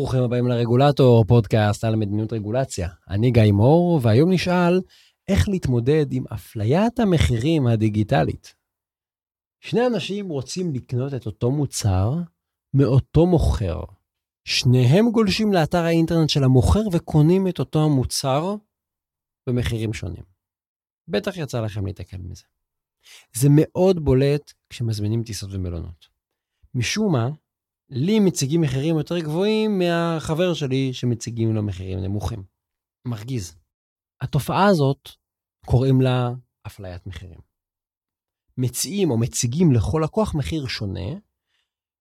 ברוכים הבאים לרגולטור, פודקאסט על מדיניות רגולציה. אני גיא מור, והיום נשאל איך להתמודד עם אפליית המחירים הדיגיטלית. שני אנשים רוצים לקנות את אותו מוצר מאותו מוכר. שניהם גולשים לאתר האינטרנט של המוכר וקונים את אותו המוצר במחירים שונים. בטח יצא לכם להתקל מזה. זה מאוד בולט כשמזמינים טיסות ומלונות. משום מה, לי מציגים מחירים יותר גבוהים מהחבר שלי שמציגים לו מחירים נמוכים. מרגיז. התופעה הזאת, קוראים לה אפליית מחירים. מציעים או מציגים לכל לקוח מחיר שונה,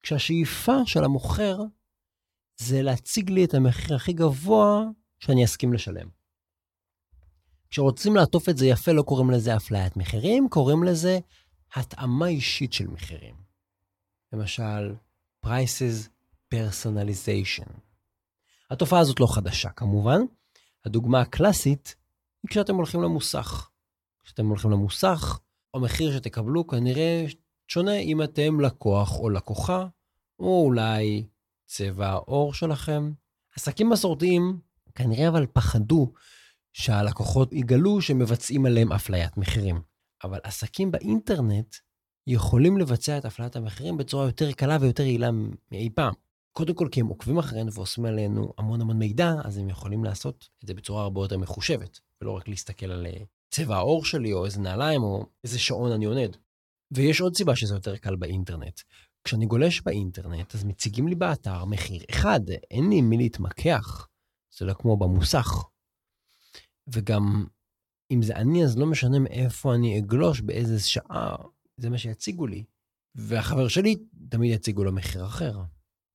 כשהשאיפה של המוכר זה להציג לי את המחיר הכי גבוה שאני אסכים לשלם. כשרוצים לעטוף את זה יפה, לא קוראים לזה אפליית מחירים, קוראים לזה התאמה אישית של מחירים. למשל, Prices Personalization. התופעה הזאת לא חדשה כמובן. הדוגמה הקלאסית היא כשאתם הולכים למוסך. כשאתם הולכים למוסך, המחיר שתקבלו כנראה שונה אם אתם לקוח או לקוחה, או אולי צבע העור שלכם. עסקים מסורתיים כנראה אבל פחדו שהלקוחות יגלו שמבצעים עליהם אפליית מחירים. אבל עסקים באינטרנט יכולים לבצע את הפעלת המחירים בצורה יותר קלה ויותר יעילה מאי פעם. קודם כל כי הם עוקבים אחרינו ועושים עלינו המון המון מידע, אז הם יכולים לעשות את זה בצורה הרבה יותר מחושבת, ולא רק להסתכל על אה, צבע העור שלי, או איזה נעליים, או איזה שעון אני עונד. ויש עוד סיבה שזה יותר קל באינטרנט. כשאני גולש באינטרנט, אז מציגים לי באתר מחיר אחד, אין לי מי להתמקח. זה לא כמו במוסך. וגם, אם זה אני, אז לא משנה מאיפה אני אגלוש, באיזה שעה, זה מה שיציגו לי. והחבר שלי תמיד יציגו לו מחיר אחר.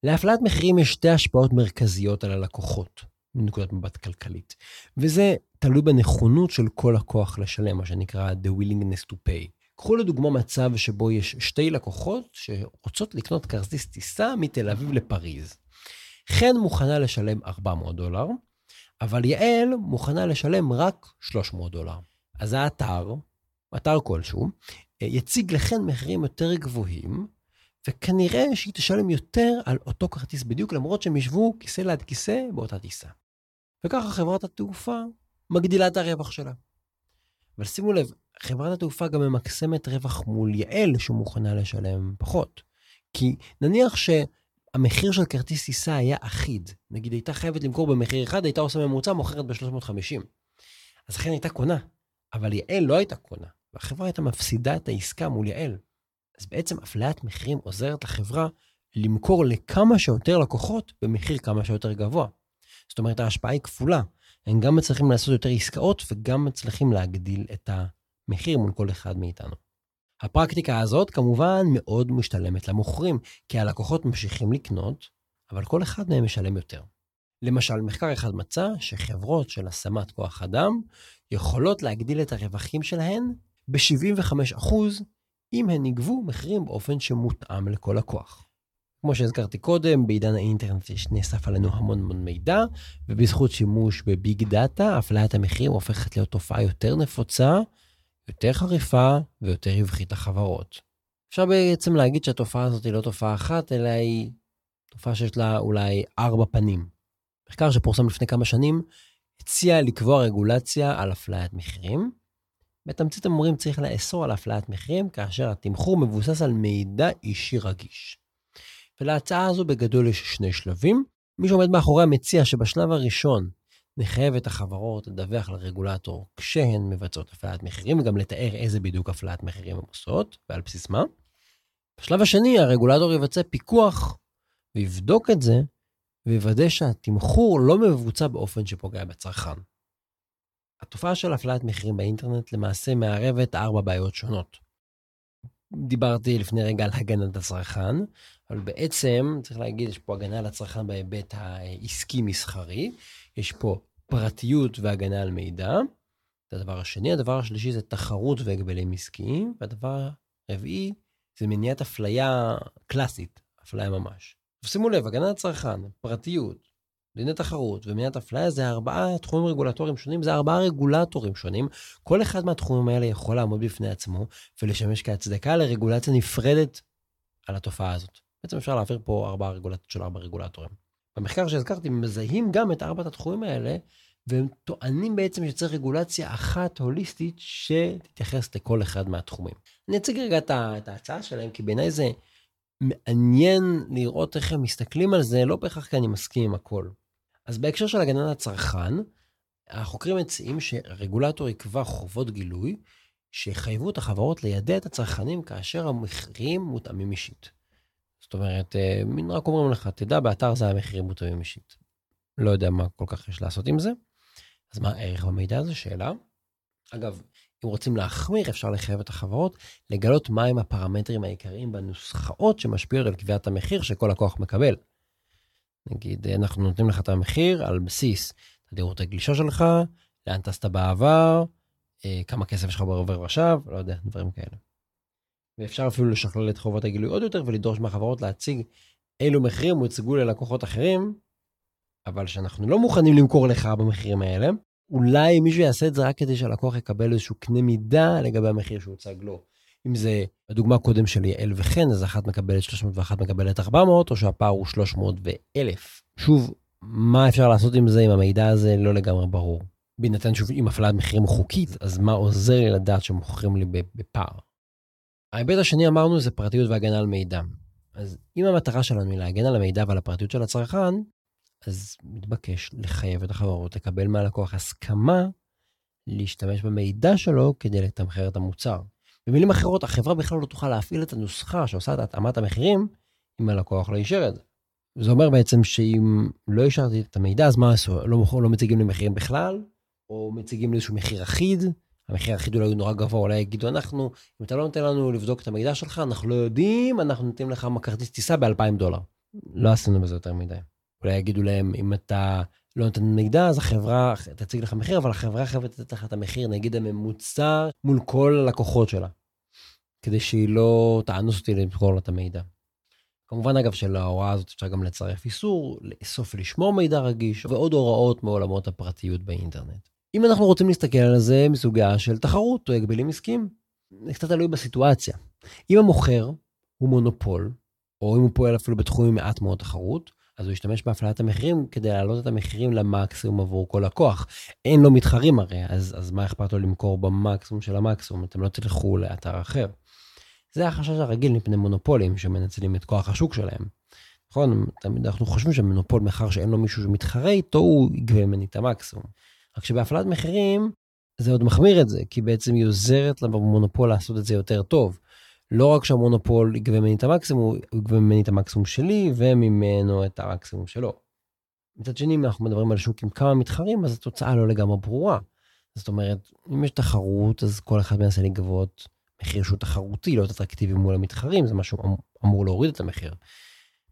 להפלת מחירים יש שתי השפעות מרכזיות על הלקוחות, מנקודת מבט כלכלית, וזה תלוי בנכונות של כל לקוח לשלם, מה שנקרא the willingness to pay. קחו לדוגמה מצב שבו יש שתי לקוחות שרוצות לקנות כרטיס טיסה מתל אביב לפריז. חן מוכנה לשלם 400 דולר, אבל יעל מוכנה לשלם רק 300 דולר. אז האתר, אתר כלשהו, יציג לכן מחירים יותר גבוהים, וכנראה שהיא תשלם יותר על אותו כרטיס בדיוק, למרות שהם ישבו כיסא ליד כיסא באותה טיסה. וככה חברת התעופה מגדילה את הרווח שלה. אבל שימו לב, חברת התעופה גם ממקסמת רווח מול יעל שמוכנה לשלם פחות. כי נניח שהמחיר של כרטיס טיסה היה אחיד, נגיד הייתה חייבת למכור במחיר אחד, הייתה עושה ממוצע, מוכרת ב-350. אז לכן הייתה קונה, אבל יעל לא הייתה קונה. והחברה הייתה מפסידה את העסקה מול יעל. אז בעצם אפליית מחירים עוזרת לחברה למכור לכמה שיותר לקוחות במחיר כמה שיותר גבוה. זאת אומרת, ההשפעה היא כפולה. הם גם מצליחים לעשות יותר עסקאות וגם מצליחים להגדיל את המחיר מול כל אחד מאיתנו. הפרקטיקה הזאת כמובן מאוד משתלמת למוכרים, כי הלקוחות ממשיכים לקנות, אבל כל אחד מהם משלם יותר. למשל, מחקר אחד מצא שחברות של השמת כוח אדם יכולות להגדיל את הרווחים שלהן ב-75% אם הן יגבו מחירים באופן שמותאם לכל לקוח. כמו שהזכרתי קודם, בעידן האינטרנט נאסף עלינו המון המון מידע, ובזכות שימוש בביג דאטה, אפליית המחירים הופכת להיות תופעה יותר נפוצה, יותר חריפה ויותר רווחית לחברות. אפשר בעצם להגיד שהתופעה הזאת היא לא תופעה אחת, אלא היא תופעה שיש לה אולי ארבע פנים. מחקר שפורסם לפני כמה שנים הציע לקבוע רגולציה על אפליית מחירים, בתמצית המורים צריך לאסור על הפלאת מחירים, כאשר התמחור מבוסס על מידע אישי רגיש. ולהצעה הזו בגדול יש שני שלבים. מי שעומד מאחוריה מציע שבשלב הראשון נחייב את החברות לדווח לרגולטור כשהן מבצעות הפלאת מחירים, וגם לתאר איזה בדיוק הפלאת מחירים הן עושות, ועל בסיס מה. בשלב השני, הרגולטור יבצע פיקוח ויבדוק את זה, ויוודא שהתמחור לא מבוצע באופן שפוגע בצרכן. התופעה של הפלאת מחירים באינטרנט למעשה מערבת ארבע בעיות שונות. דיברתי לפני רגע על הגנת הצרכן, אבל בעצם צריך להגיד, יש פה הגנה על הצרכן בהיבט העסקי-מסחרי, יש פה פרטיות והגנה על מידע. זה הדבר השני. הדבר השלישי זה תחרות והגבלים עסקיים, והדבר הרביעי זה מניעת אפליה קלאסית, אפליה ממש. שימו לב, הגנה על הצרכן, פרטיות, דיני תחרות ומניעת אפליה זה ארבעה תחומים רגולטוריים שונים, זה ארבעה רגולטורים שונים. כל אחד מהתחומים האלה יכול לעמוד בפני עצמו ולשמש כהצדקה לרגולציה נפרדת על התופעה הזאת. בעצם אפשר להעביר פה ארבעה רגולציות של ארבעה רגולטורים. במחקר שהזכרתי, מזהים גם את ארבעת התחומים האלה, והם טוענים בעצם שצריך רגולציה אחת הוליסטית שתתייחס לכל אחד מהתחומים. אני אציג רגע את ההצעה שלהם, כי בעיניי זה מעניין לראות איך הם מסתכלים על זה, לא בהכרח כי אני מסכים עם הכל. אז בהקשר של הגנה לצרכן, החוקרים מציעים שרגולטור יקבע חובות גילוי שיחייבו את החברות לידע את הצרכנים כאשר המחירים מותאמים אישית. זאת אומרת, אה, מין רק אומרים לך, תדע, באתר זה המחירים מותאמים אישית. לא יודע מה כל כך יש לעשות עם זה. אז מה הערך במידע הזה? שאלה. אגב, אם רוצים להחמיר, אפשר לחייב את החברות לגלות מהם הפרמטרים העיקריים בנוסחאות שמשפיעות על קביעת המחיר שכל לקוח מקבל. נגיד, אנחנו נותנים לך את המחיר על בסיס תדירות הגלישה שלך, לאן טסת בעבר, אה, כמה כסף יש לך בעובר ושב, לא יודע, דברים כאלה. ואפשר אפילו לשכלל את חובות הגילוי עוד יותר ולדרוש מהחברות להציג אילו מחירים הוצגו ללקוחות אחרים, אבל שאנחנו לא מוכנים למכור לך במחירים האלה, אולי מישהו יעשה את זה רק כדי שהלקוח יקבל איזשהו קנה מידה לגבי המחיר שהוצג לו. אם זה בדוגמה קודם של יעל וחן, אז אחת מקבלת 300 ואחת מקבלת 400, או שהפער הוא 300 ו-1000. שוב, מה אפשר לעשות עם זה אם המידע הזה לא לגמרי ברור? בהינתן שוב, אם הפעלת מחירים חוקית, אז מה עוזר לי לדעת שמוכרים לי בפער? ההיבט השני אמרנו זה פרטיות והגנה על מידע. אז אם המטרה שלנו היא להגן על המידע ועל הפרטיות של הצרכן, אז מתבקש לחייב את החברות לקבל מהלקוח הסכמה להשתמש במידע שלו כדי לתמחר את המוצר. במילים אחרות, החברה בכלל לא תוכל להפעיל את הנוסחה שעושה את התאמת המחירים אם הלקוח לא אישר את זה. זה אומר בעצם שאם לא אישרתי את המידע, אז מה עשו? לא, לא מציגים לי מחירים בכלל, או מציגים לי איזשהו מחיר אחיד, המחיר האחיד אולי הוא נורא גבוה, אולי יגידו אנחנו, אם אתה לא נותן לנו לבדוק את המידע שלך, אנחנו לא יודעים, אנחנו נותנים לך כרטיס טיסה ב-2,000 דולר. לא עשינו בזה יותר מדי. אולי יגידו להם, אם אתה לא נותן מידע, אז החברה תציג לך מחיר, אבל החברה חייבת לתת לך את המחיר, נגיד הממוצע, מול כל הלקוחות שלה. כדי שהיא לא תאנוס אותי למכור לה את המידע. כמובן, אגב, שלהוראה הזאת אפשר גם לצרף איסור, לאסוף ולשמור מידע רגיש, ועוד הוראות מעולמות הפרטיות באינטרנט. אם אנחנו רוצים להסתכל על זה מסוגיה של תחרות או הגבלים עסקיים, זה קצת תלוי בסיטואציה. אם המוכר הוא מונופול, או אם הוא פועל אפילו בתחום עם מעט מאוד תחרות, אז הוא ישתמש בהפעלת המחירים כדי להעלות את המחירים למקסימום עבור כל לקוח. אין לו מתחרים הרי, אז, אז מה אכפת לו למכור במקסימום של המקסימום? אתם לא תלכו לאתר אחר. זה החשש הרגיל מפני מונופולים שמנצלים את כוח השוק שלהם. נכון, תמיד אנחנו חושבים שמונופול, מאחר שאין לו מישהו שמתחרה איתו, הוא יגבה ממני את המקסימום. רק שבהפעלת מחירים, זה עוד מחמיר את זה, כי בעצם היא עוזרת למונופול לעשות את זה יותר טוב. לא רק שהמונופול יגבה ממני את המקסימום, הוא יגבה ממני את המקסימום שלי, וממנו את המקסימום שלו. מצד שני, אם אנחנו מדברים על שוק עם כמה מתחרים, אז התוצאה לא לגמרי ברורה. זאת אומרת, אם יש תחרות, אז כל אחד מנסה לגבות מחיר שהוא תחרותי, לא אטרקטיבי מול המתחרים, זה משהו אמור להוריד את המחיר.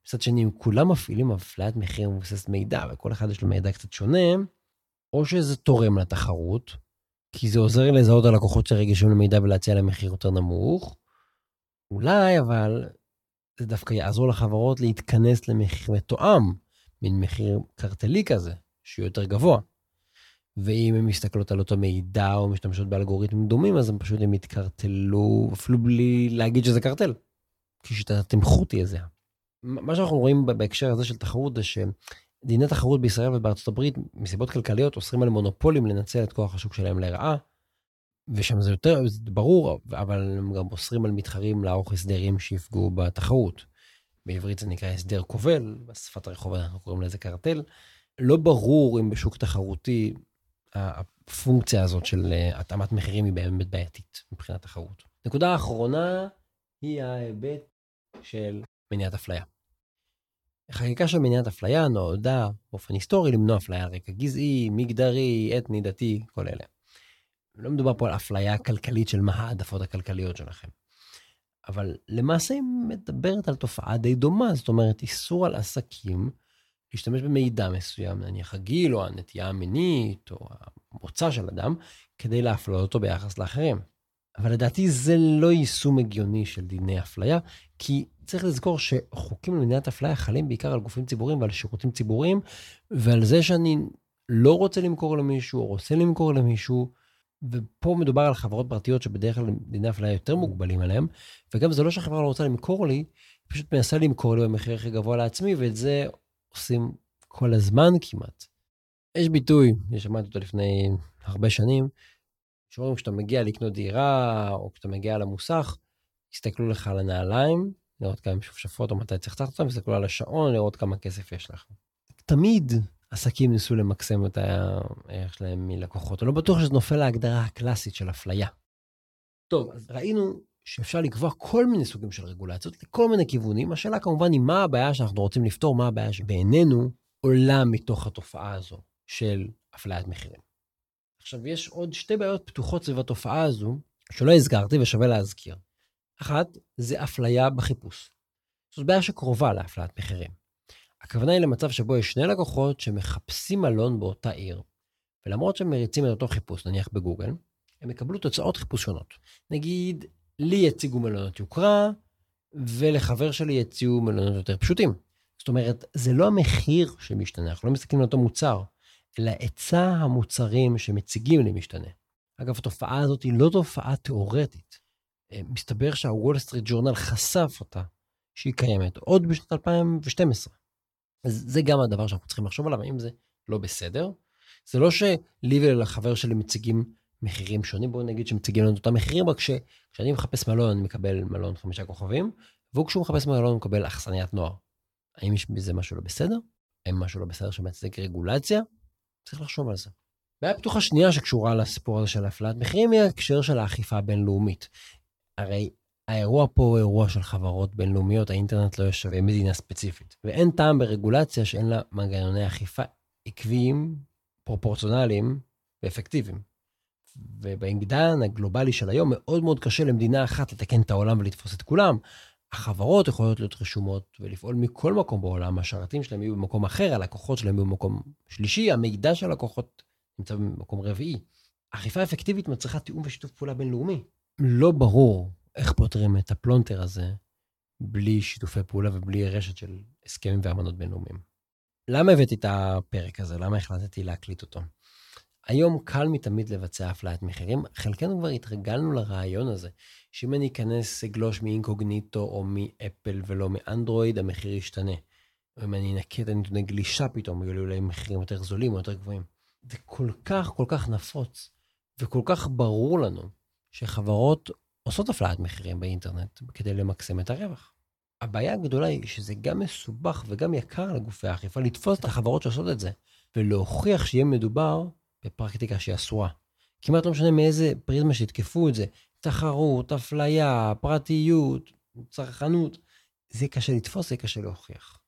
מצד שני, אם כולם מפעילים הפליית מחיר מבוססת מידע, וכל אחד יש לו מידע קצת שונה, או שזה תורם לתחרות, כי זה עוזר לזהות הלקוחות שרגישים למידע ולהציע להם מחיר יותר נמוך, אולי, אבל זה דווקא יעזור לחברות להתכנס למחיר מתואם, מין מחיר קרטלי כזה, שהוא יותר גבוה. ואם הן מסתכלות על אותו מידע או משתמשות באלגוריתמים דומים, אז הם פשוט הם יתקרטלו, אפילו בלי להגיד שזה קרטל. כי שיטת התמחור תהיה זהה. מה שאנחנו רואים בהקשר הזה של תחרות זה שדיני תחרות בישראל ובארצות הברית, מסיבות כלכליות, אוסרים על מונופולים לנצל את כוח השוק שלהם לרעה. ושם זה יותר זה ברור, אבל הם גם אוסרים על מתחרים לערוך הסדרים שיפגעו בתחרות. בעברית זה נקרא הסדר כובל, בשפת הרחוב אנחנו קוראים לזה קרטל. לא ברור אם בשוק תחרותי הפונקציה הזאת של אה, התאמת מחירים היא באמת בעייתית מבחינת תחרות. נקודה האחרונה היא ההיבט של מניעת אפליה. חקיקה של מניעת אפליה נועדה באופן היסטורי למנוע אפליה על רקע גזעי, מגדרי, אתני, דתי, כל אלה. לא מדובר פה על אפליה כלכלית של מה העדפות הכלכליות שלכם. אבל למעשה היא מדברת על תופעה די דומה, זאת אומרת איסור על עסקים להשתמש במידע מסוים, נניח הגיל או הנטייה המינית או המוצא של אדם, כדי להפלות אותו ביחס לאחרים. אבל לדעתי זה לא יישום הגיוני של דיני אפליה, כי צריך לזכור שחוקים למדינת אפליה חלים בעיקר על גופים ציבוריים ועל שירותים ציבוריים, ועל זה שאני לא רוצה למכור למישהו או רוצה למכור למישהו, ופה מדובר על חברות פרטיות שבדרך כלל דיני אפליה יותר מוגבלים עליהם, וגם זה לא שהחברה לא רוצה למכור לי, היא פשוט מנסה למכור לי במחיר הכי גבוה לעצמי, ואת זה עושים כל הזמן כמעט. יש ביטוי, אני שמעתי אותו לפני הרבה שנים, שאומרים כשאתה מגיע לקנות דירה, או כשאתה מגיע למוסך, יסתכלו לך על הנעליים, לראות כמה משופשפות או מתי צריך לקחת אותם, יסתכלו על השעון, לראות כמה כסף יש לך. תמיד עסקים ניסו למקסם את הערך שלהם מלקוחות. אני לא בטוח שזה נופל להגדרה הקלאסית של אפליה. טוב, אז ראינו שאפשר לקבוע כל מיני סוגים של רגולציות לכל מיני כיוונים. השאלה כמובן היא מה הבעיה שאנחנו רוצים לפתור, מה הבעיה שבעינינו עולה מתוך התופעה הזו של אפליית מחירים. עכשיו, יש עוד שתי בעיות פתוחות סביב התופעה הזו, שלא הזכרתי ושווה להזכיר. אחת, זה אפליה בחיפוש. זאת בעיה שקרובה לאפליית מחירים. הכוונה היא למצב שבו יש שני לקוחות שמחפשים מלון באותה עיר, ולמרות שהם מריצים את אותו חיפוש, נניח בגוגל, הם יקבלו תוצאות חיפוש שונות. נגיד, לי יציגו מלונות יוקרה, ולחבר שלי יציעו מלונות יותר פשוטים. זאת אומרת, זה לא המחיר שמשתנה, אנחנו לא מסתכלים על אותו מוצר, אלא היצע המוצרים שמציגים לי משתנה. אגב, התופעה הזאת היא לא תופעה תיאורטית. אה, מסתבר שהוול סטריט ג'ורנל חשף אותה, שהיא קיימת עוד בשנת 2012. אז זה גם הדבר שאנחנו צריכים לחשוב עליו, האם זה לא בסדר. זה לא שלי ולחבר שלי מציגים מחירים שונים, בואו נגיד שמציגים לנו אותם מחירים, רק שכשאני מחפש מלון, אני מקבל מלון חמישה כוכבים, והוא כשהוא מחפש מלון, הוא מקבל אכסניית נוער. האם יש בזה משהו לא בסדר? האם משהו לא בסדר שמייצג רגולציה? צריך לחשוב על זה. בעיה פתוחה שנייה שקשורה לסיפור הזה של הפלאת מחירים היא ההקשר של האכיפה הבינלאומית. הרי האירוע פה הוא אירוע של חברות בינלאומיות, האינטרנט לא יושב במדינה ספציפית. ואין טעם ברגולציה שאין לה מנגנוני אכיפה עקביים, פרופורציונליים ואפקטיביים. ובעידן הגלובלי של היום מאוד מאוד קשה למדינה אחת לתקן את העולם ולתפוס את כולם. החברות יכולות להיות רשומות ולפעול מכל מקום בעולם, השרתים שלהם יהיו במקום אחר, הלקוחות שלהם יהיו במקום שלישי, המידע של הלקוחות נמצא במקום רביעי. אכיפה אפקטיבית מצריכה תיאום ושיתוף פעולה בינלאומי. לא ברור איך פותרים את הפלונטר הזה בלי שיתופי פעולה ובלי רשת של הסכמים ואמנות בינלאומיים. למה הבאתי את הפרק הזה? למה החלטתי להקליט אותו? היום קל מתמיד לבצע אפליית מחירים, חלקנו כבר התרגלנו לרעיון הזה, שאם אני אכנס, אגלוש מאינקוגניטו או מאפל ולא מאנדרואיד, המחיר ישתנה. או אם אני אנקה את הנתוני גלישה פתאום, יהיו לי אולי מחירים יותר זולים או יותר גבוהים. זה כל כך כל כך נפוץ, וכל כך ברור לנו שחברות עושות אפליית מחירים באינטרנט כדי למקסם את הרווח. הבעיה הגדולה היא שזה גם מסובך וגם יקר לגופי האכיפה לתפוס את החברות שעושות את זה, ולהוכיח שיהיה מדובר בפרקטיקה שהיא אסורה. כמעט לא משנה מאיזה פריזמה שיתקפו את זה, תחרות, אפליה, פרטיות, צרכנות, זה קשה לתפוס, זה קשה להוכיח.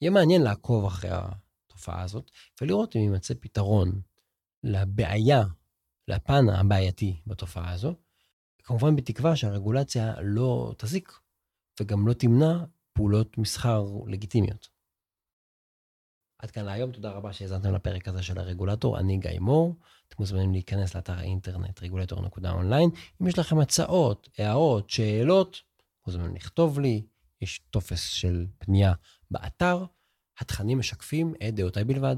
יהיה מעניין לעקוב אחרי התופעה הזאת, ולראות אם יימצא פתרון לבעיה, לפן הבעייתי בתופעה הזו, כמובן בתקווה שהרגולציה לא תזיק, וגם לא תמנע פעולות מסחר לגיטימיות. עד כאן להיום, תודה רבה שהאזנתם לפרק הזה של הרגולטור, אני גיא מור. אתם מוזמנים להיכנס לאתר האינטרנט רגולטור.אונליין. אם יש לכם הצעות, הערות, שאלות, מוזמנים לכתוב לי, יש טופס של פנייה באתר. התכנים משקפים את דעותיי בלבד.